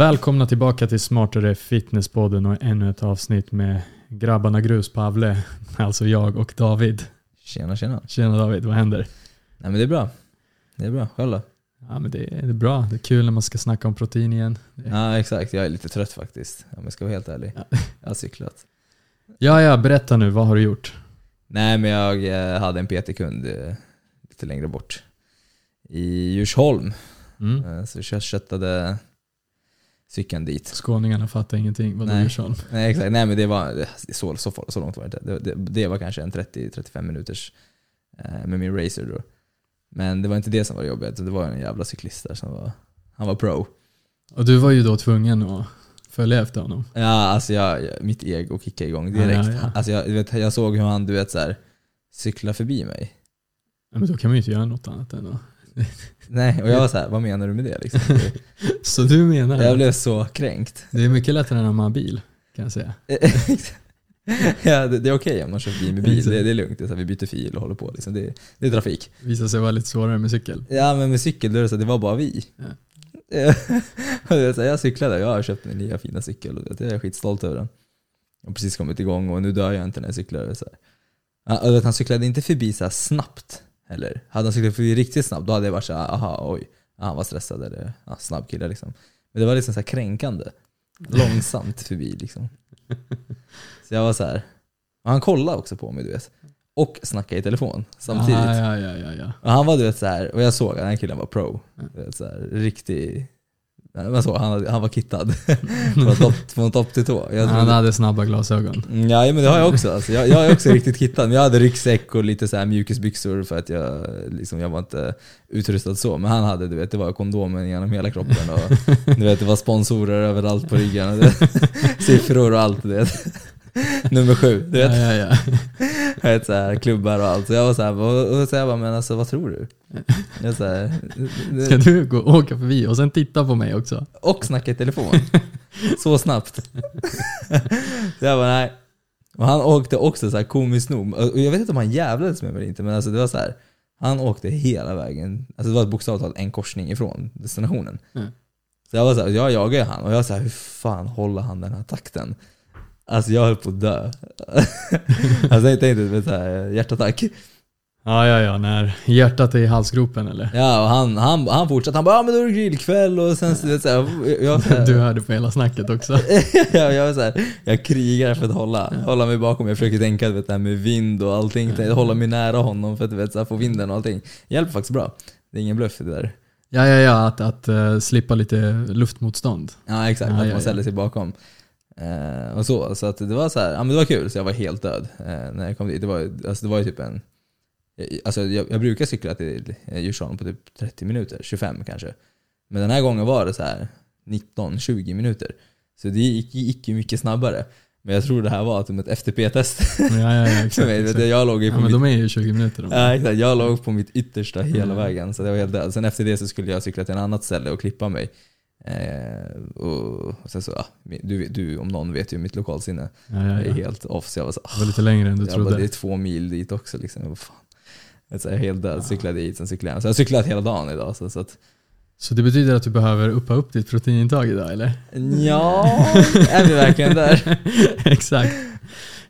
Välkomna tillbaka till Smartare Fitnesspodden och ännu ett avsnitt med grabbarna Grus Pavle, alltså jag och David. Tjena tjena. Tjena David, vad händer? Nej men det är bra. Det är bra. Själv då? Ja men det är, det är bra, det är kul när man ska snacka om protein igen. Ja exakt, jag är lite trött faktiskt. Om jag ska vara helt ärlig. Ja. Jag har cyklat. Ja, ja, berätta nu, vad har du gjort? Nej men jag eh, hade en PT-kund eh, lite längre bort. I Djursholm. Mm. Eh, Så jag köttade cykeln dit. Skåningarna fattar ingenting, vad du Nej. gör sån. Nej exakt, nej men det var så, så, så långt var det inte. Det, det, var kanske en 30-35 minuters eh, med min racer då. Men det var inte det som var jobbigt, det var en jävla cyklist där som var, han var pro. Och du var ju då tvungen att följa efter honom. Ja, alltså jag, mitt ego kickade igång direkt. Ja, ja, ja. Alltså jag, du vet, jag såg hur han du vet, så här, cykla förbi mig. Ja, men då kan man ju inte göra något annat än att... Nej, och jag var så här, vad menar du med det? Liksom? Så du menar Jag blev så kränkt. det är mycket lättare än att man har bil, kan jag säga. ja, det, det är okej om man kör förbi med bil, det, det är lugnt. Det är så här, vi byter fil och håller på. Liksom. Det, det är trafik. Visar sig vara lite svårare med cykel. Ja, men med cykel då är det så här, det var bara vi. Ja. Det jag cyklade, jag har köpt min nya fina cykel och det, jag är skitstolt över den. Jag har precis kommit igång och nu dör jag inte när jag cyklar. Så här. Han cyklade inte förbi så snabbt heller. Hade han cyklat förbi riktigt snabbt då hade jag varit så här, aha, oj, han var stressad eller ja, snabb kille liksom. Men det var liksom så här kränkande. Långsamt förbi liksom. Så jag var så här. Och han kollade också på mig du vet. Och snackade i telefon samtidigt. Ah, ja, ja, ja, ja. Och han var du vet så här, och jag såg att den här killen var pro. Du vet, så här, riktig... Man såg, han, han var kittad. från, topp, från topp till tå. Jag Han hade snabba glasögon. Mm, Ja men det har jag också. Alltså, jag, jag är också riktigt kittad. Men jag hade ryggsäck och lite så här mjukisbyxor för att jag, liksom, jag var inte utrustad så. Men han hade, du vet, det var kondomen genom hela kroppen och du vet, det var sponsorer överallt på ryggen. Och det, siffror och allt. Du vet. Nummer sju, du vet. Ja, ja, ja. Jag vet, så här, klubbar och allt. Så jag var så här, och, och så jag bara, men alltså vad tror du? Jag så här, Ska du gå och åka förbi och sen titta på mig också? och snacka i telefon. Så snabbt. Så jag bara nej. Och han åkte också så här komiskt nog. Och jag vet inte om han jävlades med mig eller inte, men alltså det var så här. Han åkte hela vägen. Alltså det var bokstavligt talat en korsning ifrån destinationen. Mm. Så jag var så här, jag jagade han och jag var så här, hur fan håller han den här takten? Alltså jag höll på att dö. alltså jag tänkte, vet, så här, hjärtattack. Ja, ja, ja, när hjärtat är i halsgropen eller? Ja, och han, han, han fortsatte. Han bara, ja men då är det grillkväll och sen så, så här, jag, så här, Du hörde på hela snacket också. jag, jag, så här, jag krigar för att hålla, hålla mig bakom. Jag försöker tänka vet, det här med vind och allting. Ja. Hålla mig nära honom för att vet, så här, få vinden och allting. Hjälper faktiskt bra. Det är ingen bluff det där. Ja, ja, ja, att, att eh, slippa lite luftmotstånd. Ja exakt, Ja, att ja, man ställer ja. sig bakom. Eh, och så, så att det var så här, ja men det var kul. Så jag var helt död eh, när jag kom dit. Det var, alltså, det var ju typ en... Alltså jag, jag brukar cykla till eh, Djursholm på typ 30 minuter, 25 kanske. Men den här gången var det så här 19-20 minuter. Så det gick, gick ju mycket snabbare. Men jag tror det här var typ ett FTP-test Ja, ja, ja för exakt. mig. Vet exakt. du, Jag låg ju Ja, på men mitt de är ju 20 minuter. De. Ja, exakt. Jag låg på mitt yttersta hela Mm. vägen, så det var helt död. Sen efter det så skulle jag cykla till ett annat ställe och klippa mig. Eh, och, sen så, ja, du, du om någon vet ju mitt lokalsinne. Ja, ja, Jag är ja. helt off, så jag var så Det var lite längre än du jag bara, det är trodde. två mil dit också liksom. Jag var, fan. Jag är helt död, cyklade dit, sen cyklade jag. Så jag har cyklat hela dagen idag. Så, så att, Så det betyder att du behöver uppa upp ditt proteinintag idag eller? ja, är vi verkligen där? exakt.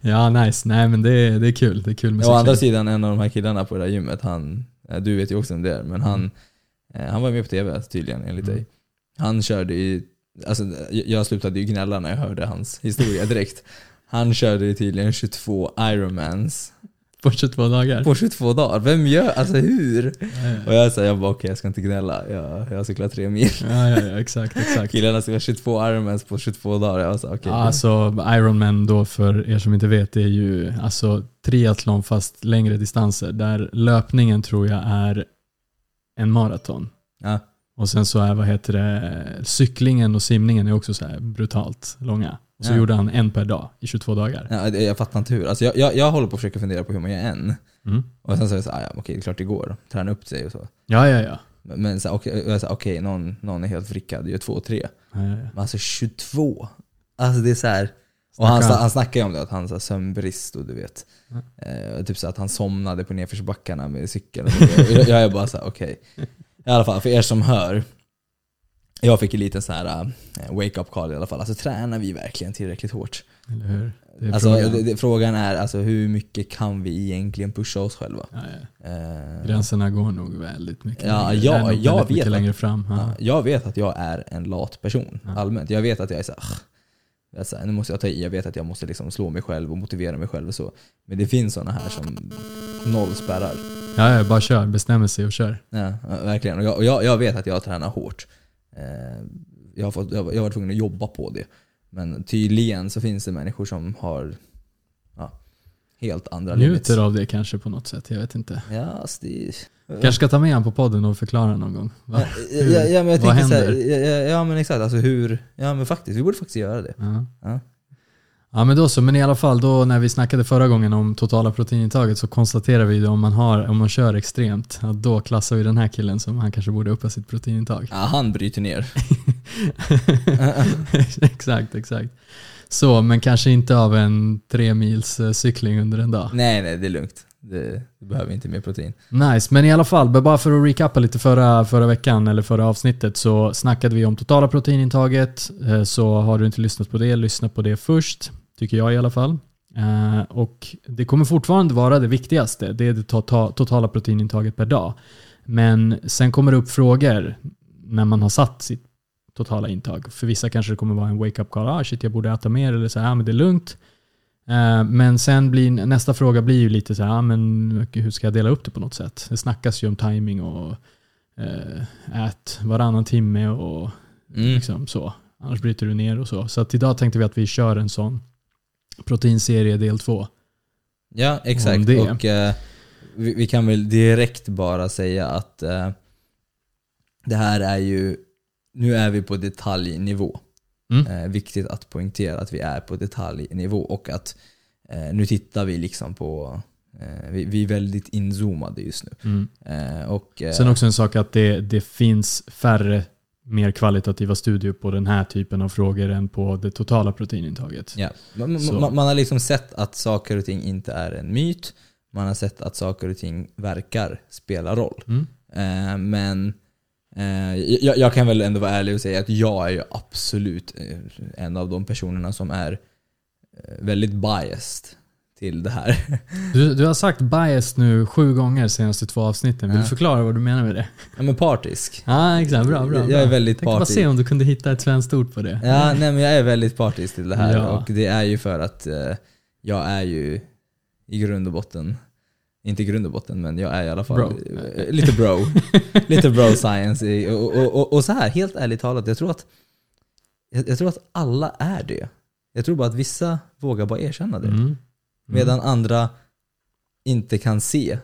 Ja, nice. Nej men det är, det är kul. Det är kul med Å andra sidan, en av de här killarna på det där gymmet, han, eh, du vet ju också om det är, men han, eh, han var med på TV tydligen enligt Mm. dig. Han körde i, alltså jag- slutade ju gnälla när jag hörde hans historia direkt. Han körde ju tydligen 22 Ironmans På 22 dagar. på 22 dagar. Vem gör, alltså hur? Ja, ja, Och jag sa, jag bara okej jag ska inte gnälla, jag, jag cyklar tre mil. ja, ja, ja, exakt, exakt. Killarna ska 22 Ironmans på 22 dagar. Jag sa. Ja, alltså Ironman då för er som inte vet det är ju alltså triathlon fast längre distanser där löpningen tror jag är en maraton. Ja. Och sen så är vad heter det, cyklingen och simningen är också så här brutalt långa. Och så Ja. gjorde han en per dag i 22 dagar. Ja, jag fattar inte hur. Alltså jag, jag, jag håller på att försöka fundera på hur man gör en. Mm. Och sen så är det så, ah, ja, okej det är klart det går. Träna upp sig och så. Ja, ja, ja. Men så, här, okej, sa, okej, någon, någon är helt vrickad, gör två, tre. ja, ja, ja. Men alltså 22. Alltså det är så här. Och han, han snackar ju om det, att han har sömnbrist och du vet. Eh, typ så att han somnade på nedförsbackarna med cykeln. Och så. jag, jag är bara så här, okej. I alla fall, för er som hör. jag fick en liten så här uh, wake-up call i alla fall. Alltså tränar vi verkligen tillräckligt hårt? Eller hur? Alltså, frågan. det, frågan är alltså, hur mycket kan vi egentligen pusha oss själva? Ja, ja. Eh, Gränserna går nog väldigt mycket Ja, längre. ja, jag väldigt mycket vet att- längre fram. Ja. Ja, jag vet att jag är en lat person allmänt. Jag vet att jag är så här, "Ugh." jag, är så nu måste jag ta i, jag vet att jag måste liksom slå mig själv och motivera mig själv och så. Men det finns sådana här som noll spärrar. Ja, ja, bara kör. Bestämmer sig och kör. Ja, verkligen. Och jag, och jag, jag vet att jag tränar hårt. Eh, jag, har fått, jag, har- varit tvungen att jobba på det. Men tydligen så finns det människor som har ja, helt andra limits. Njuter av det kanske på något sätt. Jag vet inte. Ja, alltså det, Kanske ska ta med han på podden och förklara någon gång. Va? Ja, ja, ja, men jag Vad här, händer? ja, ja, ja men exakt, alltså hur, ja men faktiskt, vi borde faktiskt göra det. Ja. Ja. Men då så, men i alla fall då när vi snackade förra gången om totala proteinintaget så konstaterade vi om man, har, om man kör extremt, att då klassar vi den här killen som han kanske borde uppa sitt proteinintag. Ja, han bryter ner. exakt, exakt. Så, men kanske inte av en tre mils eh, cykling under en dag. Nej, nej, det är lugnt. Det, du behöver inte mer protein. Nice, men i alla fall, bara för att recappa lite förra, förra veckan eller förra avsnittet så snackade vi om totala proteinintaget. Eh, Så har du inte lyssnat på det, lyssna på det först. Tycker jag i alla fall. Eh, Och det kommer fortfarande vara det viktigaste. Det är det to- totala proteinintaget per dag. Men sen kommer det upp frågor när man har satt sitt totala intag. För vissa kanske det kommer vara en wake-up call. Ah, shit, jag borde äta mer. Eller så här, ah, men det är lugnt. Eh, Men sen blir nästa fråga blir ju lite så här, ah, men hur ska jag dela upp det på något sätt? Det snackas ju om timing och eh, ät varannan timme och Mm. liksom så. Annars bryter du ner och så. Så att idag tänkte vi att vi kör en sån proteinserie del två. Ja, Om exakt. Och eh, vi, vi kan väl direkt bara säga att eh, det här är ju, nu är vi på detaljnivå. Mm. Eh, viktigt att poängtera att vi är på detaljnivå och att eh, nu tittar vi liksom på, eh, vi, vi är väldigt inzoomade just nu. Mm. Eh, och, Sen också en sak att det, det finns färre mer kvalitativa studier på den här typen av frågor än på det totala proteinintaget. Ja. Man, man, man har liksom sett att saker och ting inte är en myt. Man har sett att saker och ting verkar spela roll. Mm. Eh, men eh, jag, jag kan väl ändå vara ärlig och säga att jag är ju absolut eh, en av de personerna som är eh, väldigt biased till det här. Du, du har sagt bias nu sju gånger senaste två avsnitten. Vill Ja. du förklara vad du menar med det? ja men partisk. Ja, ah, exakt. Bra, bra. Jag bra. är väldigt Tänkte bara partisk. se om du kunde hitta ett svenskt ord på det. Ja, nej men jag är väldigt partisk till det här Ja. och det är ju för att eh, jag är ju i grund och botten, inte i grund och botten men jag är i alla fall Bro. eh, lite bro. lite bro science. Och, och, och, och så här, helt ärligt talat, jag tror att jag, jag tror att alla är det. Jag tror bara att vissa vågar bara erkänna det. Mm. Mm. Medan andra inte kan se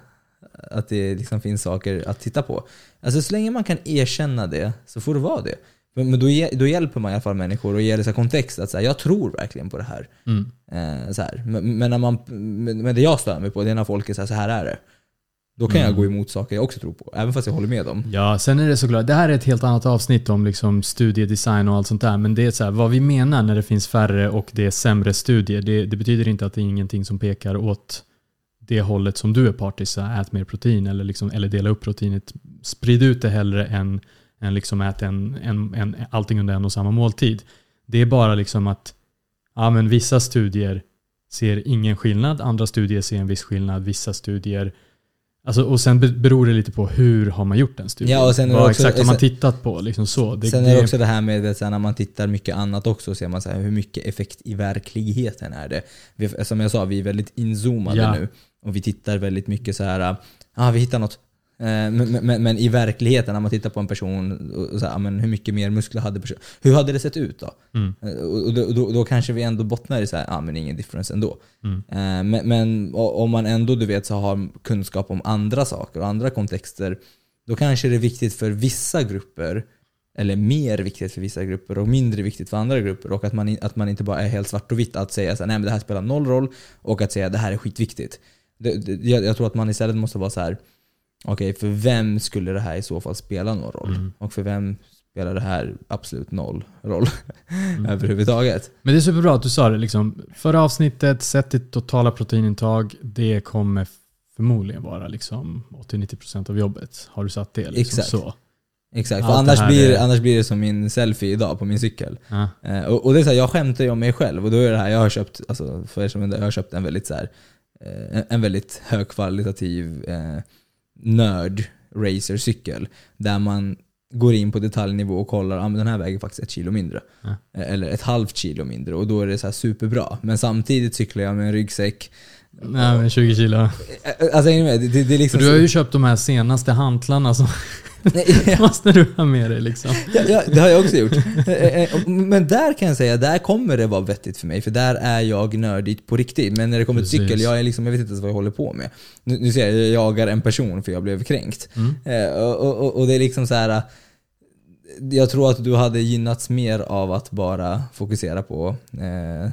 att det liksom finns saker att titta på. Alltså så länge man kan erkänna det så får det vara det. Men, men då, då hjälper man i alla fall människor och ger det så här kontext att säga jag tror verkligen på det här. Mm. Eh, så här. Men, men, när man, men, men det jag stör mig på det är när folk är så här, så här är det. Då kan jag Mm. gå emot saker jag också tror på, även fast jag håller med dem. Ja, sen är det såklart, det här är ett helt annat avsnitt om liksom studiedesign och allt sånt där. Men det är så här, vad vi menar när det finns färre och det är sämre studier, det, det betyder inte att det är ingenting som pekar åt det hållet som du är partisk, så ät mer protein eller, liksom, eller dela upp proteinet. Sprid ut det hellre än, än liksom ät en, en, en, allting under en och samma måltid. Det är bara liksom att ja, men vissa studier ser ingen skillnad, andra studier ser en viss skillnad, vissa studier Alltså, och sen be- beror det lite på hur har man gjort den studien. Ja, och sen Vad också- exakt har man tittat på? Liksom så. Det, Sen är det, också det här med här, när man tittar mycket annat också, ser man så här, hur mycket effekt i verkligheten är det. Vi, som jag sa, vi är väldigt inzoomade Ja. nu. Och vi tittar väldigt mycket så här, ah, vi hittar något. Eh, Men, men, men i verkligheten, när man tittar på en person, och så här, men hur mycket mer muskler hade personen? Hur hade det sett ut då? Mm. Eh, Och då, då, då kanske vi ändå bottnar i så här, ah, men ingen difference ändå. Mm. Eh, Men, men om man ändå du vet, så har kunskap om andra saker och andra kontexter, då kanske det är viktigt för vissa grupper, eller mer viktigt för vissa grupper och mindre viktigt för andra grupper. Och att man, att man inte bara är helt svart och vitt att säga så här, nej men det här spelar noll roll och att säga det här är skitviktigt. Det, det, jag, jag tror att man istället måste vara så här. Okej för vem skulle det här i så fall spela någon roll? Mm. Och för vem spelar det här absolut noll roll Mm. överhuvudtaget? Men det är superbra att du sa det. Liksom, förra avsnittet, sätt ditt totala proteinintag. Det kommer förmodligen vara liksom 80-90% av jobbet. Har du satt det? Liksom Exakt. Så. Exakt, för annars blir, är- annars blir det som min selfie idag på min cykel. Ja. Eh, och, och det är så här, jag skämtar ju om mig själv och då är det här, jag har köpt, alltså för er som undrar, jag har köpt en väldigt så här, eh, en- en väldigt högkvalitativ eh, nörd racercykel där man går in på detaljnivå och kollar, ah, men den här väger faktiskt ett kilo mindre. Ja. Eh, Eller ett halvt kilo mindre och då är det så superbra. Men samtidigt cyklar jag med en ryggsäck. Nej men 20 kilo. Eh, Alltså ni med? Det, det, det är liksom du har ju köpt de här senaste hantlarna som Nej, måste du ha med dig liksom. Ja, ja, det har jag också gjort. Eh, eh, Men där kan jag säga, där kommer det vara vettigt för mig, för där är jag nördig på riktigt. Men när det kommer till cykel, jag, är liksom, jag vet inte ens vad jag håller på med. Nu, nu ser jag, jag jagar en person för jag blev kränkt. Mm. Eh, och, och, och det är liksom så här. Jag tror att du hade gynnats mer av att bara fokusera på eh,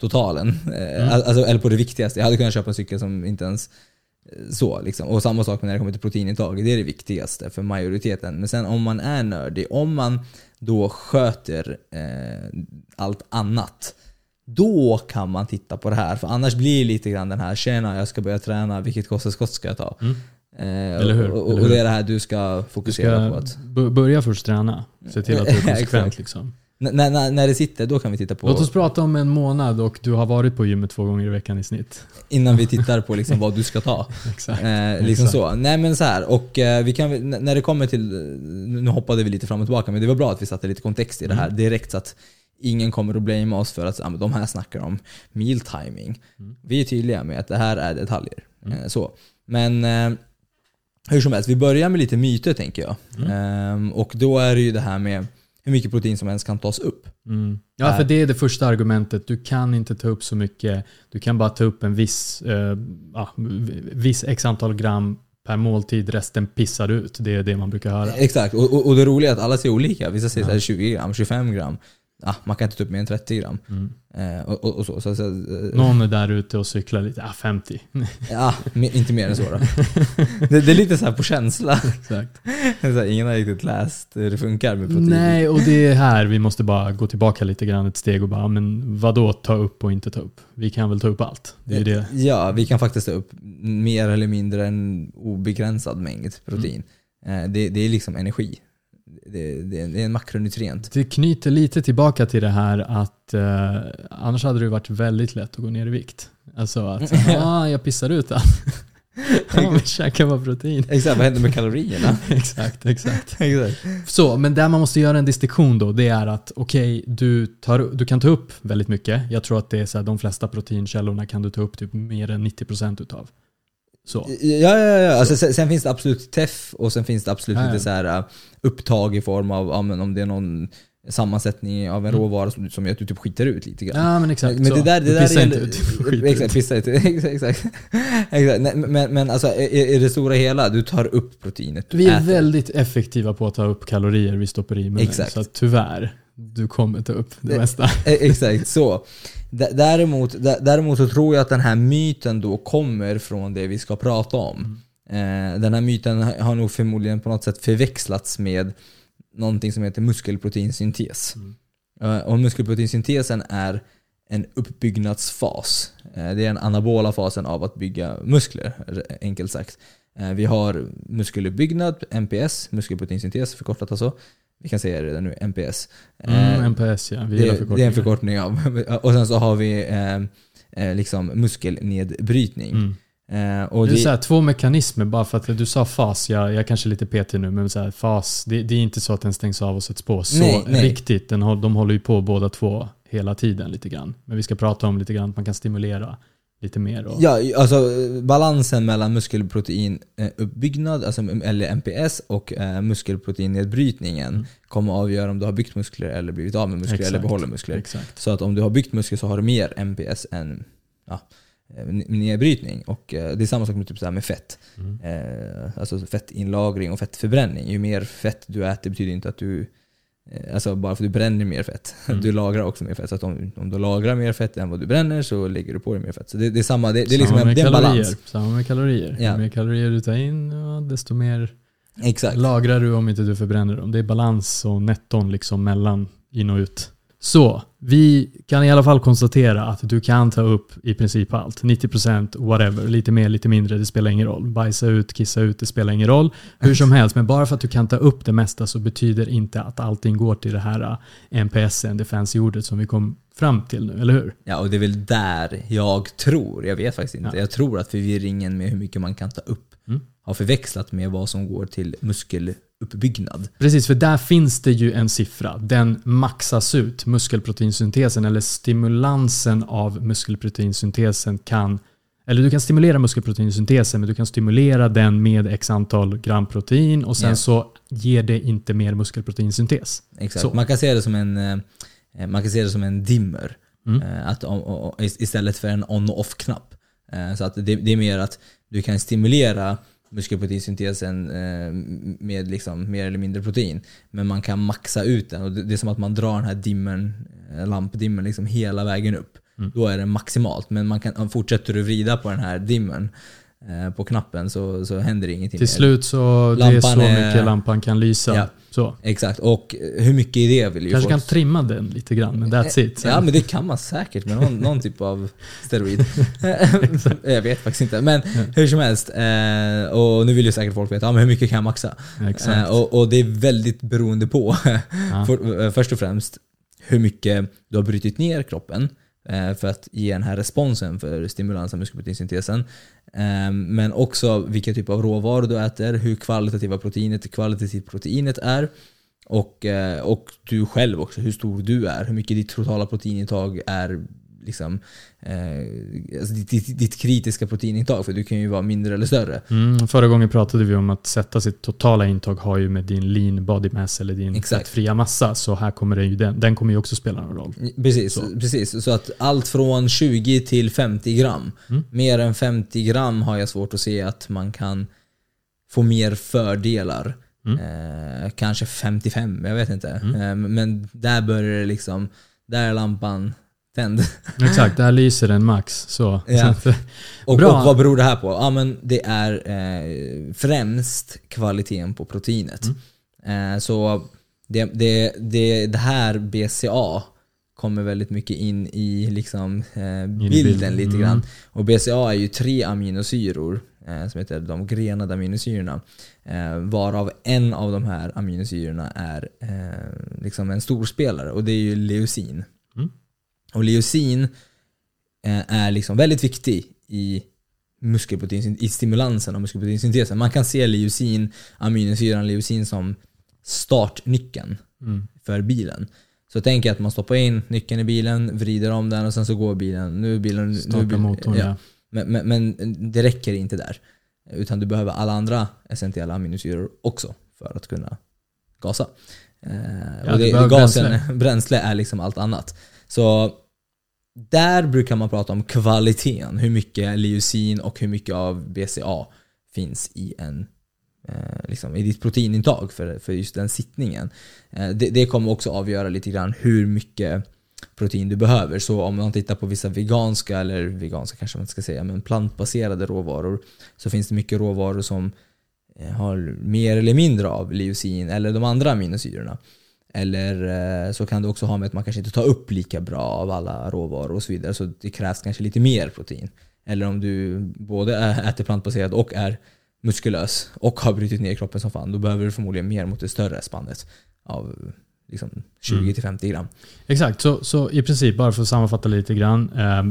totalen. Mm. alltså, eller på det viktigaste. Jag hade kunnat köpa en cykel som inte ens så liksom. Och samma sak när det kommer till proteinintag. Det är det viktigaste för majoriteten. Men sen om man är nördig, om man då sköter eh, allt annat. Då kan man titta på det här. För annars blir det lite grann den här, tjena jag ska börja träna, vilket kosttillskott ska jag ta? Mm. Eh, Eller hur? Och, och, och det är det här du ska Du fokusera på. ska att b- börja först träna. Se till att du är konsekvent liksom. När, när, när det sitter, då kan vi titta på, Låt oss prata om en månad och du har varit på gymmet två gånger i veckan i snitt. innan vi tittar på liksom vad du ska ta. Exakt. Eh, liksom Exakt. så. Nej men så här, och eh, vi kan, när det kommer till, nu hoppade vi lite fram och tillbaka, men det var bra att vi satte lite kontext i det här Mm. direkt så att ingen kommer att blamea oss för att ah, men de här snackar om meal timing. Mm. Vi är tydliga med att det här är detaljer. Mm. Eh, så. Men eh, hur som helst, vi börjar med lite myter tänker jag. Mm. Ehm, och då är det ju det här med hur mycket protein som ens kan tas upp. Mm. Ja, för det är det första argumentet. Du kan inte ta upp så mycket. Du kan bara ta upp en viss, eh, ja, viss x antal gram per måltid. Resten pissar ut. Det är det man brukar höra. Exakt, och, och, och det roliga är att alla ser olika. Vissa säger Ja. så här 20 gram, 25 gram. Ah, man kan inte ta upp mer än 30 gram. Mm. Eh, och, och, och så. så, så eh, Någon är där ute och cyklar lite. Ah, 50. Ja, inte mer än så då. det, det är lite så här på känsla. Exakt. Här, ingen har riktigt läst hur det funkar med protein. Nej, och det är här vi måste bara gå tillbaka lite grann ett steg och bara, men vad då ta upp och inte ta upp? Vi kan väl ta upp allt? Det är det. Ja, vi kan faktiskt ta upp mer eller mindre en obegränsad mängd protein. Mm. Eh, det, det är liksom energi. Det, det, är en makronutrient. Det knyter lite tillbaka till det här att eh, annars hade det varit väldigt lätt att gå ner i vikt. Alltså att, ah, jag pissar ut allt. Ja, men käka bara protein. Exakt, vad händer med kalorierna? exakt, exakt. Exakt. Så, men där man måste göra en distinktion då, det är att okej, du, tar- du kan ta upp väldigt mycket. Jag tror att det är så här, de flesta proteinkällorna kan du ta upp typ mer än 90% utav. Så. Ja, ja, ja. Alltså, sen, sen finns det absolut teff och sen finns det absolut Ja, ja. lite så här uh, upptag i form av om det är någon sammansättning av en Mm. råvara som, som gör att du typ skiter ut lite grann. Ja men exakt Men så. det där, det Du där pissar inte ut. Skit Exakt, ut. inte. exakt, exakt. exakt. Nej, Men, men alltså, i, det stora hela, du tar upp proteinet Vi är äter. väldigt effektiva på att ta upp kalorier vi stoppar i munnen. Exakt. Så tyvärr, du kommer ta upp det Det- mesta. Eh, Exakt, så. Däremot, däremot så tror jag att den här myten då kommer från det vi ska prata om. Mm. Eh, Den här myten har nog förmodligen på något sätt förväxlats med någonting som heter muskelproteinsyntes. Mm. Eh, Och muskelproteinsyntesen är en uppbyggnadsfas. Eh, Det är den anabola fasen av att bygga muskler, enkelt sagt. Vi har muskeluppbyggnad, MPS, muskelproteinsyntes förkortat alltså. Vi kan säga det redan nu, MPS. Eh, Mm, MPS ja, vi det, det är en förkortning av. Och sen så har vi eh, eh, liksom muskelnedbrytning. Mm. Eh, och Det är det, så här, två mekanismer, bara för att du sa fas, jag, jag kanske är lite petig nu, men så här, fas, det, det är inte så att den stängs av och sätts på så Nej, nej. riktigt. Den, de håller ju på båda två hela tiden lite grann. Men vi ska prata om lite grann att man kan stimulera lite mer. Och, ja, alltså balansen mellan muskelproteinuppbyggnad, alltså, eller MPS, och eh, muskelproteinnedbrytningen Mm. kommer avgöra om du har byggt muskler eller blivit av med muskler eller Exakt. behåller muskler. Exakt. Så att om du har byggt muskler så har du mer MPS än ja, eh, nedbrytning. Och eh, det är samma sak med, typ så här med fett. Mm. Eh, alltså fettinlagring och fettförbränning. Ju mer fett du äter betyder inte att du Alltså bara för att du bränner mer fett. Mm. Du lagrar också mer fett. Så om, om du lagrar mer fett än vad du bränner så lägger du på dig mer fett. Så det, det är samma, det, det är liksom en, med det är en kalorier. balans. Samma med kalorier. Ja. Ju mer kalorier du tar in, ja, desto mer Exakt. lagrar du om inte du förbränner dem. Det är balans och netton liksom mellan in och ut. Så, vi kan i alla fall konstatera att du kan ta upp i princip allt. 90% whatever, lite mer, lite mindre, det spelar ingen roll. Bajsa ut, kissa ut, det spelar ingen roll. Hur som helst, men bara för att du kan ta upp det mesta så betyder inte att allting går till det här äh, NPSen, det fancy ordet som vi kom fram till nu, eller hur? Ja, och det är väl där jag tror, jag vet faktiskt inte, Ja. jag tror att förvirringen med hur mycket man kan ta upp Mm. har förväxlat med vad som går till muskeluppbyggnad. Precis, för där finns det ju en siffra. Den maxas ut. Muskelproteinsyntesen eller stimulansen av muskelproteinsyntesen kan eller du kan stimulera muskelproteinsyntesen men du kan stimulera den med x antal gram protein och sen Ja. så ger det inte mer muskelproteinsyntes. Exakt. Så. Man kan se det som en, eh, man kan se det som en dimmer. Mm. Eh, Att, istället för en on och off-knapp. Eh, Så att det, det är mer att du kan stimulera muskelproteinsyntesen eh, med liksom mer eller mindre protein. Men man kan maxa ut den och det det är som att man drar den här dimmern, eh, lampdimmern liksom hela vägen upp. Mm. Då är det maximalt. Men man kan, fortsätter du vrida på den här dimmern eh, på knappen så, så händer det ingenting Till slut så det är Lampan så är- mycket lampan kan lysa. Ja. Så. Exakt. Och hur mycket i det vill ju Kanske folk kan trimma den lite grann men that's it. Ja men det kan man säkert med någon, någon typ av steroid. jag vet faktiskt inte. Men hur som helst. Eh, och nu vill ju säkert folk veta, ja, men hur mycket kan jag maxa? Exakt. Eh, och, och det är väldigt beroende på, Ja. för, eh, först och främst, hur mycket du har brutit ner kroppen eh, Eh, för att ge den här responsen för stimulans av muskelproteinsyntesen. Ehm, men också vilka typ av råvaror du äter, hur kvalitativa proteinet, kvalitativt proteinet är. Och, eh, och du själv också, hur stor du är, hur mycket ditt totala proteinintag är liksom, eh, alltså ditt, ditt, kritiska proteinintag, för du kan ju vara mindre eller större. Mm, förra gången pratade vi om att sätta sitt totala intag har ju med din lean body mass eller din Exakt. fettfria massa. Så här kommer det ju den, den kommer ju också spela någon roll. Precis, Så. precis. Så att allt från 20 till 50 gram. Mm. Mer än 50 gram har jag svårt att se att man kan få mer fördelar. Mm. Eh, kanske 55, jag vet inte. Mm. Eh, men där börjar det liksom, där är lampan tänd. Exakt, där lyser den max. Så. Ja. Så Och, Bra. och vad beror det här på? Ja, men det är eh, främst kvaliteten på proteinet. Mm. Eh, så det, det, det, det här BCA kommer väldigt mycket in i liksom, eh, bilden lite mm. grann. Och BCA är ju tre aminosyror eh, som heter de grenade aminosyrorna. Eh, varav en av de här aminosyrorna är eh, liksom en storspelare och det är ju leucin. Mm. Och leucin eh, är liksom väldigt viktig i muskelprotein, i stimulansen av muskelproteinsyntesen. Man kan se leucin, aminosyran leucin som startnyckeln Mm. för bilen. Så tänk att man stoppar in nyckeln i bilen, vrider om den och sen så går bilen. Nu bilen... nu är Starta bilen motorn, ja. Men, men, men det räcker inte där. Utan du behöver alla andra essentiella aminosyror också för att kunna gasa. Eh, Ja, och det, gasen, bränsle. bränsle. är liksom allt annat. Så där brukar man prata om kvaliteten. Hur mycket leucin och hur mycket av BCA finns i en eh, liksom, i ditt proteinintag för, för just den sittningen. Eh, det, det kommer också avgöra lite grann hur mycket protein du behöver. Så om man tittar på vissa veganska, eller veganska kanske man inte ska säga, men plantbaserade råvaror så finns det mycket råvaror som eh, har mer eller mindre av leucin eller de andra aminosyrorna. Eller eh, så kan det också ha med att man kanske inte tar upp lika bra av alla råvaror och så vidare. Så det krävs kanske lite mer protein. Eller om du både äter plantbaserat och är muskulös och har brutit ner kroppen som fan, då behöver du förmodligen mer mot det större spannet av liksom 20-50 gram. Exakt, så, så i princip, bara för att sammanfatta lite grann. Eh,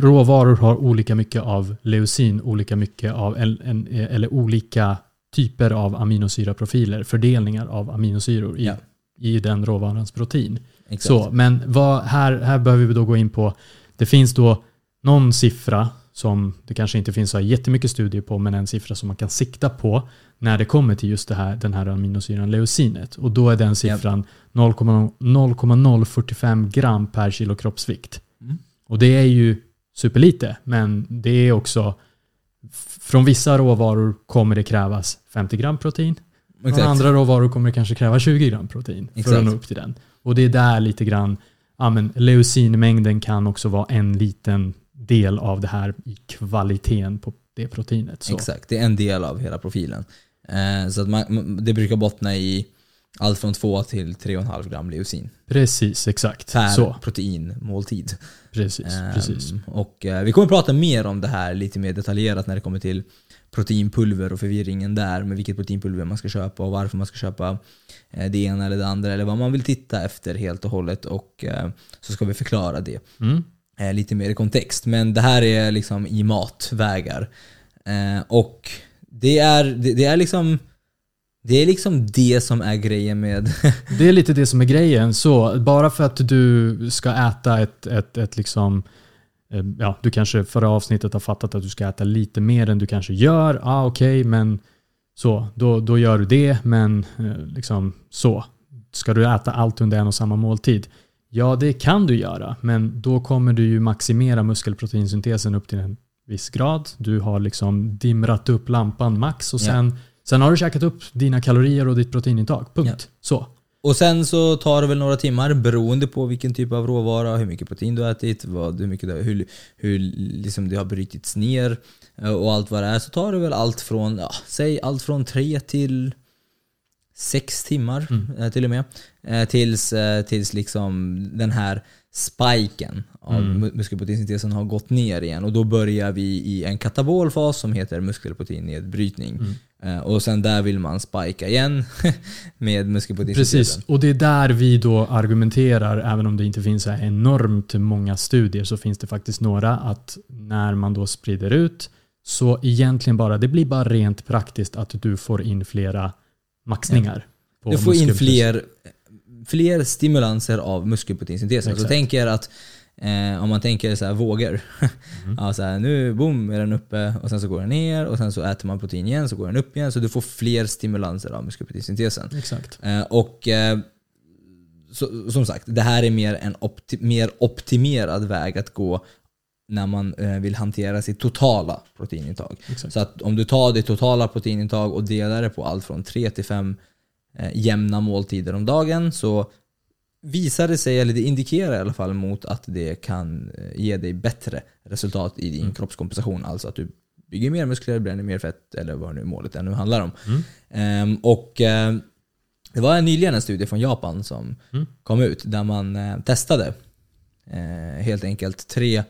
råvaror har olika mycket av leucin, olika mycket av, eller olika typer av aminosyraprofiler, fördelningar av aminosyror i, Ja. I den råvarans protein. Exakt. Så, men vad, här, här behöver vi då gå in på, det finns då någon siffra som det kanske inte finns så jättemycket studier på, men en siffra som man kan sikta på när det kommer till just det här, den här aminosyran leucinet. Och då är den siffran 0,0 0,045 gram per kilo kroppsvikt. Mm. Och det är ju superlite, men det är också från vissa råvaror kommer det krävas 50 gram protein. Exakt. andra råvaror kommer kanske kräva 20 gram protein för Exakt. att nå upp till den. Och det är där lite grann, ja men leucinmängden kan också vara en liten del av det här i kvaliteten på det proteinet. Så. Exakt, det är en del av hela profilen. Eh, så att man- det brukar bottna i allt från 2 till 3,5 gram leucin Precis, exakt. per Så, proteinmåltid. precis, Ehm, precis. Och eh, vi kommer prata mer om det här lite mer detaljerat när det kommer till proteinpulver och förvirringen där med vilket proteinpulver man ska köpa och varför man ska köpa eh, det ena eller det andra eller vad man vill titta efter helt och hållet och eh, så ska vi förklara det Mm. eh, lite mer i kontext. Men det här är liksom i matvägar. Och det är, det, det är liksom det är liksom det som är grejen med Det är lite det som är grejen. Så bara för att du ska äta ett, ett, ett liksom eh, Ja, du kanske förra avsnittet har fattat att du ska äta lite mer än du kanske gör. Ja, ah, okej, men så, då, då gör du det. Men eh, liksom så. Ska du äta allt under en och samma måltid? Ja, det kan du göra, men då kommer du ju maximera muskelproteinsyntesen upp till en viss grad. Du har liksom dimrat upp lampan max och sen, sen har du käkat upp dina kalorier och ditt proteinintag. Punkt. Så. Och sen så tar det väl några timmar beroende på vilken typ av råvara, hur mycket protein du har ätit, vad, hur, mycket det, hur, hur liksom det har brutits ner eh, och allt vad det är. Så tar det väl allt från, ja, säg allt från tre till sex timmar eh, till och med. Eh, tills, tills liksom den här spiken av mm. muskelproteinsyntesen har gått ner igen. Och då börjar vi i en katabolfas som heter muskelproteinnedbrytning. Eh, och sen där vill man spika igen med muskelproteinsyntesen. Precis, och det är där vi då argumenterar, även om det inte finns så enormt många studier, så finns det faktiskt några att när man då sprider ut, så egentligen bara, det blir bara rent praktiskt att du får in flera maxningar. på Du får in fler, fler stimulanser av muskelproteinsyntesen. Så tänk er att eh, om man tänker så här vågor. Mm. ja, så här, nu boom är den uppe och sen så går den ner och sen så äter man protein igen så går den upp igen. Så du får fler stimulanser av muskelproteinsyntesen. Exakt. Eh, och eh, så, som sagt, det här är mer en opti- mer optimerad väg att gå när man eh, vill hantera sitt totala proteinintag. Exakt. Så att om du tar ditt totala proteinintag och delar det på allt från 3 till 5 eh, jämna måltider om dagen så visar det sig, eller det indikerar i alla fall mot att det kan eh, ge dig bättre resultat i din kroppskompensation. Alltså att du bygger mer muskler, bränner mer fett eller vad nu målet är nu handlar om. Mm. Ehm, och eh, det var nyligen en studie från Japan som Mm. kom ut där man eh, testade eh, helt enkelt tre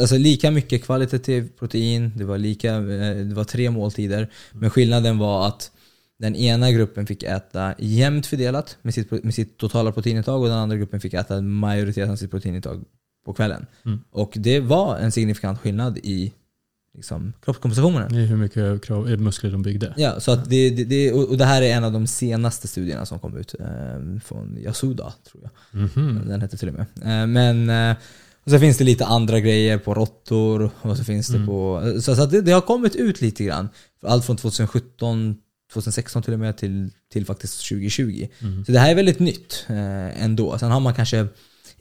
Alltså lika mycket kvalitativ protein, det var, lika, det var tre måltider. Men skillnaden var att den ena gruppen fick äta jämnt fördelat med sitt, med sitt totala proteinintag och den andra gruppen fick äta majoriteten av sitt proteinintag på kvällen. Mm. Och det var en signifikant skillnad i liksom, kroppskompensationen. Det är hur mycket eh, muskler de byggde. Ja, så att det, det, det, och det här är en av de senaste studierna som kom ut eh, från Yasuda, tror jag. Mhm. Den hette till och med. Eh, men eh, och så finns det lite andra grejer på råttor och så finns det Mm. på... Så, så att det, det har kommit ut lite grann. Allt från 2017, 2016 till och med till, till faktiskt 2020. Mm. Så det här är väldigt nytt eh, ändå. Sen har man kanske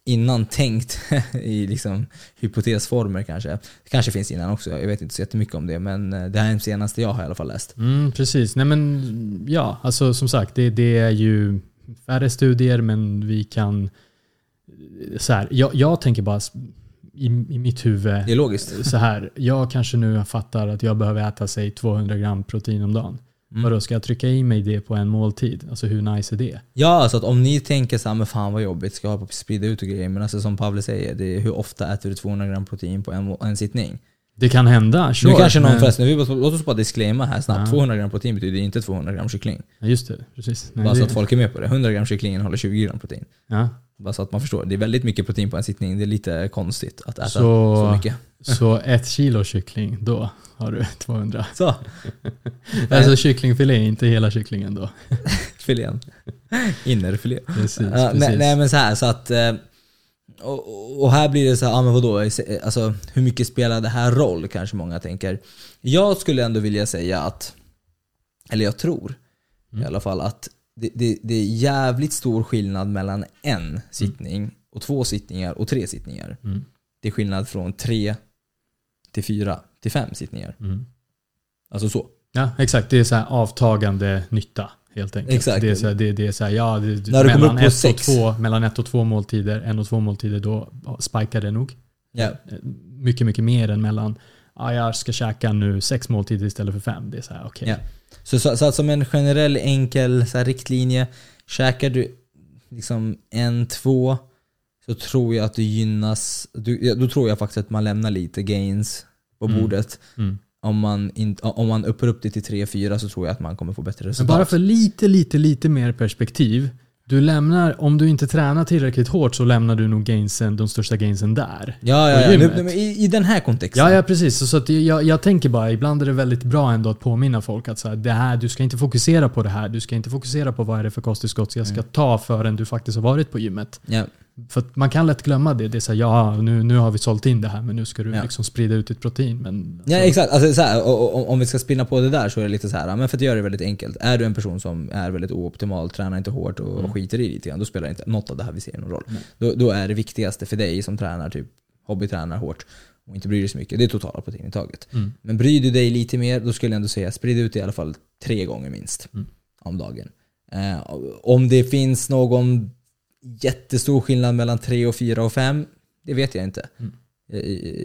innan tänkt i liksom hypotesformer kanske. Det kanske finns innan också, jag vet inte så jättemycket om det. Men eh, det här är den senaste jag har i alla fall läst. Mm, precis. Nej men ja, alltså som sagt, det, det är ju färre studier men vi kan... Så här, jag, jag tänker bara i, i mitt huvud Det är logiskt. så här. Jag kanske nu fattar att jag behöver äta sig 200 gram protein om dagen. Mm. Vadå, ska jag trycka i mig det på en måltid? Alltså hur nice är det? Ja, alltså att om ni tänker så här, men fan vad jobbigt, ska jag hålla på att sprida ut och grejer. Men alltså som Pavle säger, det är hur ofta äter du 200 gram protein på en, en sittning? Det kan hända, sure. nu kanske någon men- bara- låt oss bara disclaima här snabbt. Ja. 200 gram protein betyder inte 200 gram kyckling. Ja, just det, precis. Nej, bara så det, att folk är med på det. 100 gram kyckling innehåller 20 gram protein. ja. Bara så att man förstår. Det är väldigt mycket protein på en sittning. Det är lite konstigt att äta så, Så- mycket. Så ett kilo kyckling, då har du 200. Så, Alltså kycklingfilé, inte hela kycklingen då. filén. Innerfilé. Precis, Ja, precis. nej, nej men så här så att... eh, Och, och här blir det så här, ja men vadå? Alltså hur mycket spelar det här roll? Kanske många tänker. Jag skulle ändå vilja säga att, eller jag tror Mm. i alla fall att det, det, det är jävligt stor skillnad mellan en sittning och två sittningar och tre sittningar. Mm. Det är skillnad från tre till fyra till fem sittningar. Mm. Alltså så. Ja, exakt. Det är så här avtagande nytta helt enkelt. Exakt. Det är så här, det, det är så här, ja, det, När du kommer mellan, upp på ett sex. och två, mellan ett och två måltider, en och två måltider, då spikar det nog. Eh, Mycket, mycket mer än mellan, ja, jag ska käka nu sex måltider istället för fem. Det är så här, okej. Ja. Så, så, så att som en generell enkel så här, riktlinje, käkar du liksom en, två så tror jag att du gynnas, du, ja, då tror jag faktiskt att man lämnar lite gains på Mm. bordet. Mm. Om man, in, om man uppar upp det till 3-4 så tror jag att man kommer få bättre Men resultat. bara för lite, lite, lite mer perspektiv. Du lämnar, om du inte tränar tillräckligt hårt så lämnar du nog gainsen, de största gainsen där. Ja, ja, ja. i, I den här kontexten. Ja, ja precis. Så, så att jag, jag tänker bara, ibland är det väldigt bra ändå att påminna folk att så här, det här, du ska inte fokusera på det här. Du ska inte fokusera på vad är det för kosttillskott jag ska ta förrän du faktiskt har varit på gymmet. Ja. För man kan lätt glömma det. Det är så här, ja nu, nu har vi sålt in det här men nu ska du Ja. liksom sprida ut ditt protein. Men, Ja alltså, exakt, alltså, så här, och, och, om vi ska spinna på det där så är det lite så här, men för att göra det väldigt enkelt. Är du en person som är väldigt ooptimal, tränar inte hårt och, och skiter i lite grann, då spelar inte något av det här vi ser någon roll. Då, då är det viktigaste för dig som tränar, typ hobbytränar hårt och inte bryr dig så mycket, det är totala proteinintaget. Mm. Men bryr du dig lite mer, då skulle jag ändå säga sprid ut det i alla fall tre gånger minst Mm. om dagen. Eh, om det finns någon jättestor skillnad mellan tre och fyra och fem, det vet jag inte. Mm.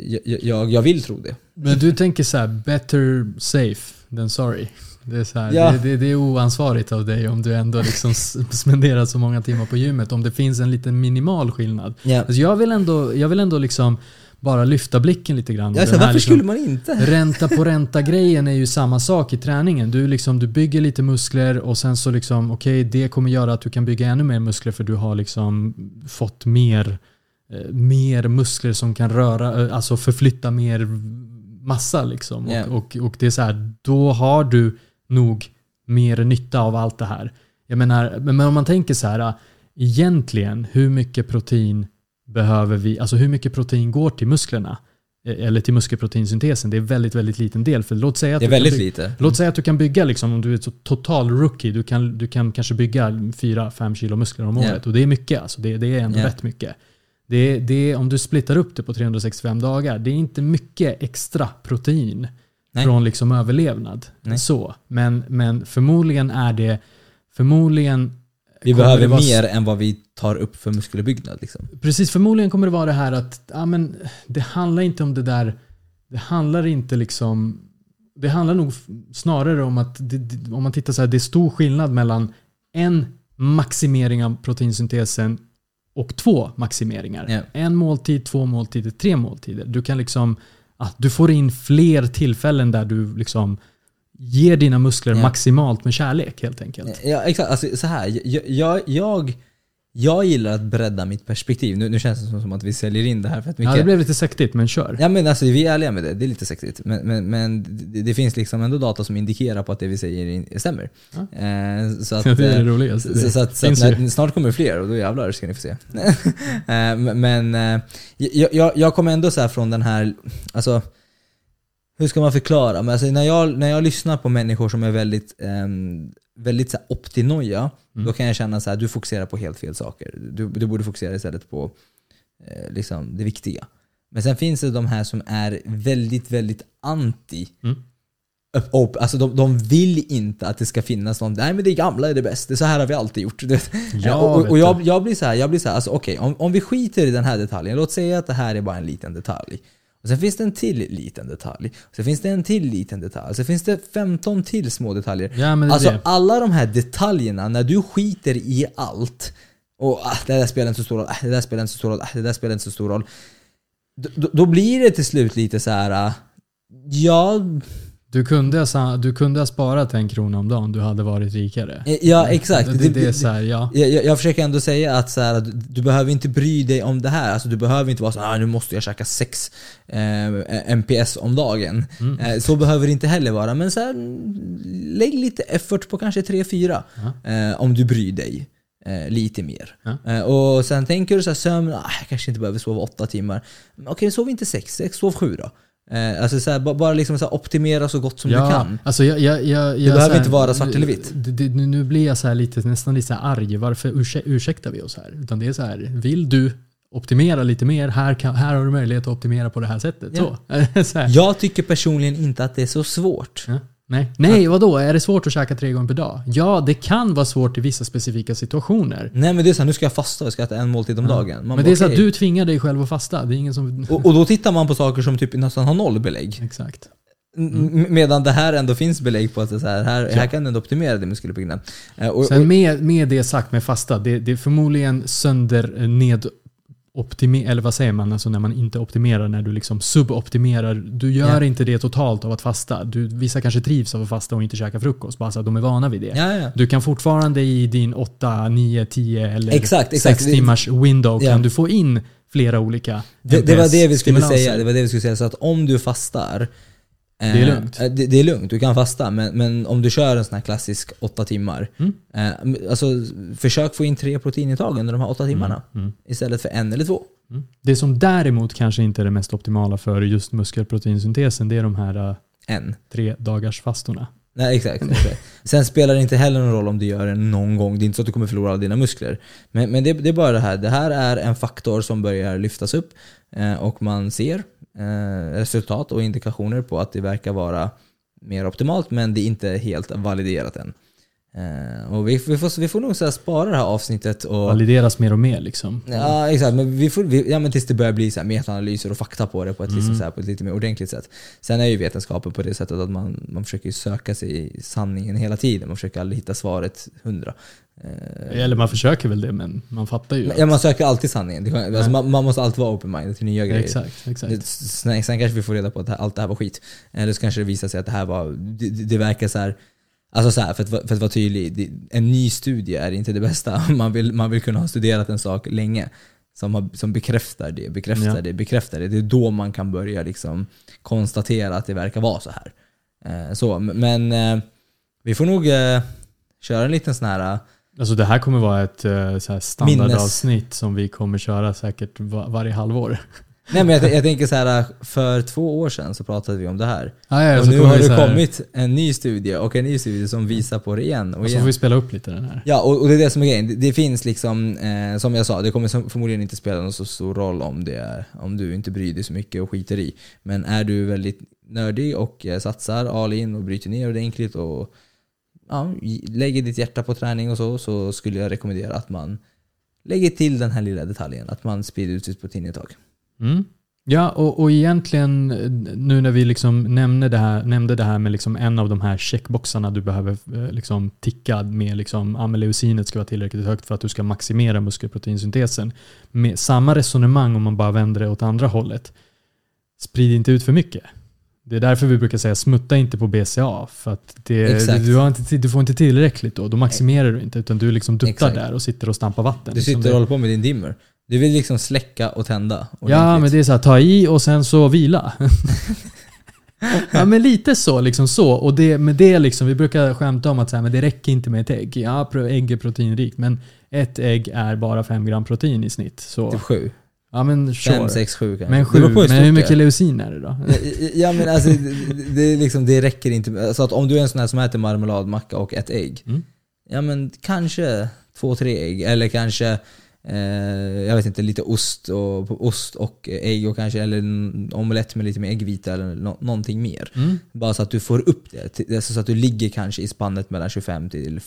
Jag, jag, jag, jag vill tro det. Men du tänker så här, better safe than sorry. Det är, så här, Ja. det, det, det är oansvarigt av dig om du ändå liksom spenderar så många timmar på gymmet. Om det finns en liten minimal skillnad. Ja. Alltså jag, vill ändå, jag vill ändå liksom bara lyfta blicken lite grann. Ja, så varför liksom- skulle man inte? Ränta på ränta grejen är ju samma sak i träningen. Du, liksom, du bygger lite muskler och sen så liksom, okej det kommer göra att du kan bygga ännu mer muskler för du har liksom fått mer, eh, mer muskler som kan röra, eh, alltså förflytta mer massa liksom. Och, och, och det är så här, då har du nog mer nytta av allt det här. Jag menar, men om man tänker så här, eh, egentligen hur mycket protein behöver vi, alltså hur mycket protein går till musklerna? Eh, Eller till muskelproteinsyntesen. Det är väldigt, väldigt liten del. För låt säga att Det är väldigt bygga- lite. Låt säga att du kan bygga, liksom, om du är total rookie, du kan, du kan kanske bygga 4-5 kilo muskler om året. Och det är mycket. Alltså det, det är ändå Ja. rätt mycket. Det, det om du splittar upp det på 365 dagar, det är inte mycket extra protein Nej. från liksom överlevnad. Nej. Så. Men, men förmodligen är det, förmodligen Vi behöver vara mer än vad vi tar upp för muskelbyggnad. Liksom. Precis, förmodligen kommer det vara det här att ja, men, det handlar inte om det där. Det handlar inte liksom. Det handlar nog snarare om att det, om man tittar så här, det är stor skillnad mellan en maximering av proteinsyntesen och två maximeringar. Ja. En måltid, två måltider, tre måltider. Du kan liksom att du får in fler tillfällen där du liksom ger dina muskler Ja. maximalt med kärlek helt enkelt. Ja, exakt. Alltså, så här, jag, jag, jag, jag gillar att bredda mitt perspektiv. Nu, nu känns det som- att vi säljer in det här för att Ja, mycket. det blev lite sektigt, men kör. Ja men alltså vi är ärliga med det, det är lite sexigt. Men, men, men det, det finns liksom ändå data som indikerar på att det vi säger stämmer. Ja. Eh, så att, det är det eh, roligaste. Så, så att, så att när, snart kommer det fler och då jävlar ska ni få se. Eh, men eh, jag, jag, jag kommer ändå så från den här, alltså hur ska man förklara? Men alltså, när, jag, när jag lyssnar på människor som är väldigt, ehm, väldigt så optinoja, Mm. då kan jag känna så här, du fokuserar på helt fel saker. Du, du borde fokusera istället på eh, liksom det viktiga. Men sen finns det de här som är väldigt, väldigt anti Mm. Upp- Alltså de, de vill inte att det ska finnas någon, nej men det gamla är det bästa, så här har vi alltid gjort. Ja, och och, jag, jag blir så här, jag blir så här, alltså okej, om, om vi skiter i den här detaljen, låt säga att det här är bara en liten detalj. Och sen finns det en till liten detalj. Och sen finns det en till liten detalj. Och sen finns det 15 till små detaljer. Ja, men det är Alltså det. alla de här detaljerna, när du skiter i allt och ah, det där spelar inte så stor roll, ah, det där spelar inte så stor roll, ah, det där spelar inte så stor roll. Då, då- då blir det till slut lite så här. ah, ja, Du kunde, du kunde ha sparat en krona om dagen, du hade varit rikare. eh, ja exakt. Det, det, är så här, ja. Jag, jag, försöker ändå säga att så här, du, du behöver inte bry dig om det här. Alltså, du behöver inte vara så ah, nu måste jag käka 6 eh, MPS om dagen. Mm. Eh, så behöver det inte heller vara. Men så här, mm, lägg lite effort på kanske 3-4 eh, om du bryr dig. Eh, lite mer. Eh, och sen tänker du så här, sömn, ah, jag kanske inte behöver sova 8 timmar. Okej, sov inte 6, 6 sov 7 då. Eh, alltså så här, ba- bara liksom så optimera så gott som du kan. Alltså jag, jag, jag, Det behöver här- inte vara svart eller vitt. Nu, nu blir jag så här lite, nästan lite så arg. Varför ursäk, ursäktar vi oss här? Utan det är så här, vill du optimera lite mer, här, kan, här har du möjlighet att optimera på det här sättet. Ja. Så. så här. Jag tycker personligen inte att det är så svårt. Ja. Nej, Nej vadå? Är det svårt att käka tre gånger per dag? Ja, det kan vara svårt i vissa specifika situationer. Nej men det är såhär, nu ska jag fasta och jag ska äta en måltid om Ja. dagen. Man Men bara, det är så att okej. du tvingar dig själv att fasta. Det är ingen som... och, och då tittar man på saker som typ nästan har noll belägg. Exakt. M- Medan det här ändå finns belägg på att det här, här, här kan du ändå optimera din muskeluppbyggnad. Eh, Och, Sen och, med, med det sagt med fasta, det, det är förmodligen sönder ned optimer, eller vad säger man, alltså när man inte optimerar, när du liksom suboptimerar. Du gör Ja. inte det totalt av att fasta. Du, vissa kanske trivs av att fasta och inte käka frukost, bara så att de är vana vid det. ja, ja. Du kan fortfarande i din 8, 9, 10 eller Exakt, exakt. 6 timmars window kan du få in flera olika Det, det var det vi skulle säga. Det var det vi skulle säga. Så att om du fastar Det är lugnt. eh, Det, det är lugnt, du kan fasta. Men, men om du kör en sån här klassisk åtta timmar. Mm. Eh, alltså, försök få in tre proteinintag under de här åtta timmarna. Mm. Istället för en eller två. Mm. Det som däremot kanske inte är det mest optimala för just muskelproteinsyntesen, det är de här En. tre dagars fastorna. Nej, exakt, exakt. Sen spelar det inte heller någon roll om du gör det någon gång. Det är inte så att du kommer förlora alla dina muskler. Men, men det, det är bara det här. Det här är en faktor som börjar lyftas upp eh, och man ser eh, Eh, resultat och indikationer på att det verkar vara mer optimalt men det är inte helt validerat än. Eh, och vi, vi, får, vi får nog så spara det här avsnittet och Valideras mer och mer liksom. Ja exakt, men, vi får, vi, ja, men tills det börjar bli så här metaanalyser och fakta på det på ett, liksom Mm. så här, på ett lite mer ordentligt sätt. Sen är ju vetenskapen på det sättet att man, man försöker söka sig i sanningen hela tiden. Man försöker aldrig hitta svaret hundra. Eh, Eller man försöker väl det, men man fattar ju. ja, man söker alltid sanningen. Alltså, man, man måste alltid vara open-minded till nya grejer. Exakt, exakt. Sen, sen kanske vi får reda på att allt det här var skit. Eller så kanske det visar sig att det här var, det, det det verkar så här. Alltså så här, för, att, för att vara tydlig, en ny studie är inte det bästa. Man vill, man vill kunna ha studerat en sak länge som, har, som bekräftar det, bekräftar Ja. det, bekräftar det. Det är då man kan börja liksom konstatera att det verkar vara så här. Eh, så, men eh, vi får nog eh, köra en liten sån här Alltså det här kommer vara ett standardavsnitt som vi kommer köra säkert va- varje halvår. Nej men jag, jag tänker så här för två år sedan så pratade vi om det här. Ah, ja, och nu har det kommit en ny studie och en ny studie som visar på det igen och Och så igen. får vi spela upp lite den här. Ja, och, och det är det som är grejen. Det, det finns liksom, eh, som jag sa, det kommer förmodligen inte spela någon så stor roll om, det är, om du inte bryr dig så mycket och skiter i. Men är du väldigt nördig och eh, satsar all in och bryter ner ordentligt och ja, lägger ditt hjärta på träning och så, så skulle jag rekommendera att man lägger till den här lilla detaljen, att man sprider ut sitt proteinintag. Mm. Ja, och, och egentligen nu när vi liksom nämnde det här, nämnde det här med liksom en av de här checkboxarna du behöver eh, liksom ticka med liksom, leucinet ska vara tillräckligt högt för att du ska maximera muskelproteinsyntesen. Med samma resonemang om man bara vänder det åt andra hållet. Sprid inte ut för mycket. Det är därför vi brukar säga smutta inte på BCA. För att det, du, inte, du får inte tillräckligt då. Då maximerar du inte. Utan du liksom duttar Exakt. där och sitter och stampar vatten. Du Liksom sitter och håller på med din dimmer. Du vill liksom släcka och tända. Ja, men det är så här, ta i och sen så vila. ja, men lite så. Liksom så. Och det, med det liksom, vi brukar skämta om att så här, men det räcker inte med ett ägg. Ja, ägg är proteinrikt, men ett ägg är bara 5 gram protein i snitt. Så, Typ sju. ja, men sure. Fem, sex, sju kanske. men Det sju, beror på men stort hur mycket leucin är det då? Ja, men alltså, det, det, liksom, det räcker inte. Så att om du är en sån här som äter marmeladmacka och ett ägg. Mm. Ja men kanske två, tre ägg. Eller kanske, jag vet inte, lite ost och, ost och ägg och kanske, eller en omelett med lite mer äggvita eller nå- någonting mer. Mm. Bara så att du får upp det. alltså Så att du ligger kanske i spannet mellan 25 till,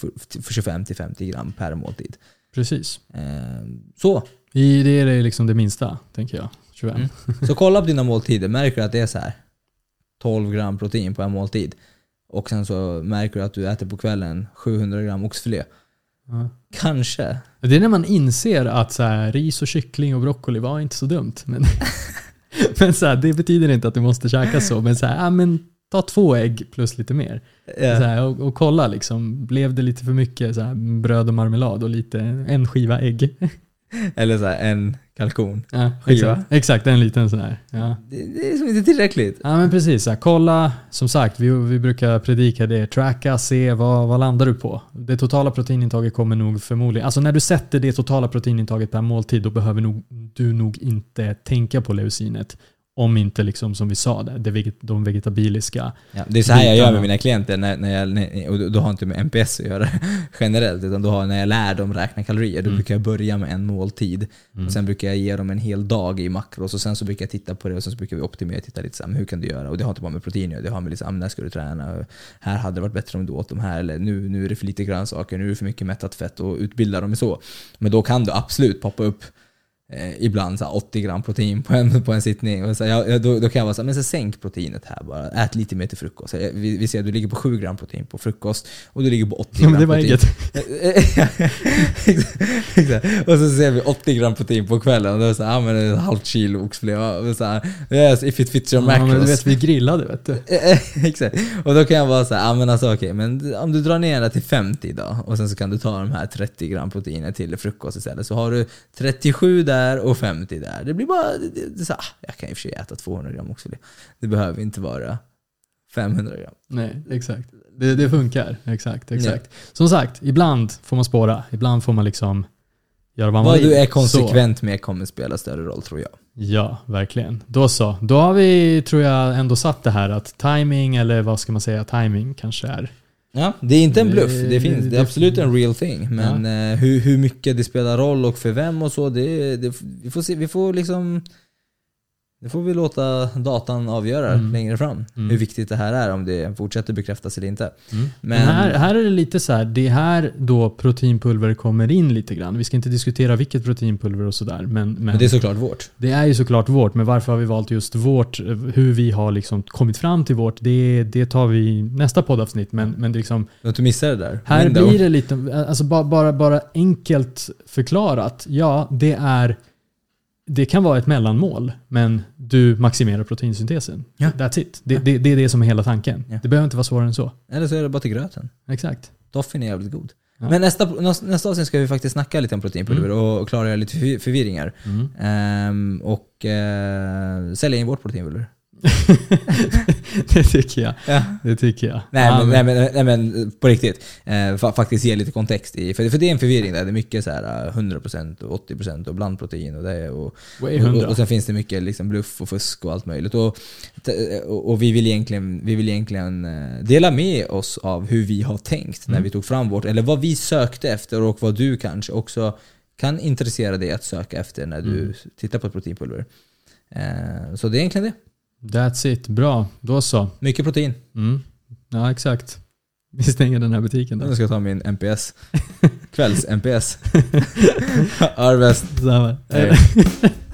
25 till 50 gram per måltid. Precis. Eh, så. I, det är liksom det minsta, tänker jag. 25. Mm. Så kolla på dina måltider, märker du att det är så här 12 gram protein på en måltid och sen så märker du att du äter på kvällen 700 gram oxfilé. Ja. Kanske. Det är när man inser att så här, ris och kyckling och broccoli var inte så dumt. Men, men så här, det betyder inte att du måste käka så. Men, så här, ja, men ta två ägg plus lite mer. Så här, och, och kolla, liksom, blev det lite för mycket så bröd och marmelad och lite, en skiva ägg? Eller så här, en kalkon. Ja, Skiva? Exakt, exakt, en liten sån här. Ja. Det, det är som inte tillräckligt. Ja men precis, så här, kolla, som sagt, vi, vi brukar predika det, tracka, se vad, vad landar du på. Det totala proteinintaget kommer nog förmodligen, alltså när du sätter det totala proteinintaget per måltid då behöver nog, du nog inte tänka på leucinet. Om inte liksom som vi sa, det de vegetabiliska. Ja, det är så här jag gör med mina klienter, när, när jag, och då har inte med MPS att göra generellt, utan då har, när jag lär dem räkna kalorier, då Mm. brukar jag börja med en måltid. Mm. Och sen brukar jag ge dem en hel dag i makros och sen så brukar jag titta på det och sen så brukar vi optimera titta lite så här, hur kan du göra? Och det har inte bara med protein att det har med liksom, när ska du träna? Och Här hade det varit bättre om du åt de här, eller nu, nu är det för lite grönsaker, nu är det för mycket mättat fett och utbilda dem i så. Men då kan du absolut poppa upp eh, ibland så här 80 gram protein på en, på en sittning. Och så, jag, då, då kan jag vara så här, men så sänk proteinet här bara. Ät lite mer till frukost. Så, vi, vi ser att du ligger på 7 gram protein på frukost och du ligger på 80 Ja, gram men det var protein. Exakt. och så ser vi 80 gram protein på kvällen och då är det så här, ja men ett halvt kilo oxfilé. Och så här, yes, if it fits your Ja, macros. men du vet, vi grillade vet du. Exakt. Och då kan jag vara så här, ja men alltså okej, men om du drar ner det till 50 då och sen så kan du ta de här 30 gram proteiner till frukost istället. Så har du 37 där och 50 där. Det blir bara, det, det, det så ah, jag kan i och för sig äta 200 gram oxfilé. Det behöver inte vara 500 gram. Nej, exakt. Det, det funkar. Exakt, exakt. Som sagt, ibland får man spåra. Ibland får man liksom göra vad man Vad vill. du är Så, konsekvent med kommer spela större roll tror jag. ja, verkligen. Då så. Då har vi, tror jag, ändå satt det här att timing, eller vad ska man säga, timing kanske är. Ja, det är inte en bluff. Det- finns, det är absolut en real thing. Men eh, hur, hur mycket det spelar roll och för vem och så, det, det, vi får se. Vi får liksom... Det får vi låta datan avgöra Mm. längre fram. Mm. Hur viktigt det här är, om det fortsätter bekräftas eller inte. Mm. Men, Men- här, här är det lite så här, det är här då proteinpulver kommer in lite grann. Vi ska inte diskutera vilket proteinpulver och sådär. Men, men, Men det är såklart vårt. Det är ju såklart vårt, men varför har vi valt just vårt? Hur vi har liksom kommit fram till vårt, det, det tar vi i nästa poddavsnitt. Men, men det liksom, Att du missade det där. här Window. blir det lite, alltså bara, bara, bara enkelt förklarat. Ja, det är det kan vara ett mellanmål, men du maximerar proteinsyntesen. Ja. That's it. Det, det, det är det som är hela tanken. Ja. Det behöver inte vara svårare än så. Eller så är det bara till gröten. Exakt. Toffin är jävligt god. Ja. Men nästa, nästa avsnitt ska vi faktiskt snacka lite om proteinpulver och klargöra lite förvi- förvirringar. Mm. Ehm, och uh, sälja in vårt proteinpulver. det tycker jag. Ja. Det tycker jag. Nej, men, nej, men, nej men på riktigt. Eh, fa- faktiskt ge lite kontext i. För, för det är en förvirring där. Det är mycket så här eh, 100% och 80% och blandprotein och det. Och, och, 100. och sen finns det mycket liksom bluff och fusk och allt möjligt. Och, och, och vi vill egentligen, vi vill egentligen eh, dela med oss av hur vi har tänkt när Mm. vi tog fram vårt, eller vad vi sökte efter och vad du kanske också kan intressera dig att söka efter när du Mm. tittar på ett proteinpulver. Eh, så det är egentligen det. That's it. Bra. Då så. Mycket protein. Mm. Ja, exakt. Vi stänger den här butiken då. Nu ska jag ta min NPS. Kvälls-NPS. Arvest. Hej.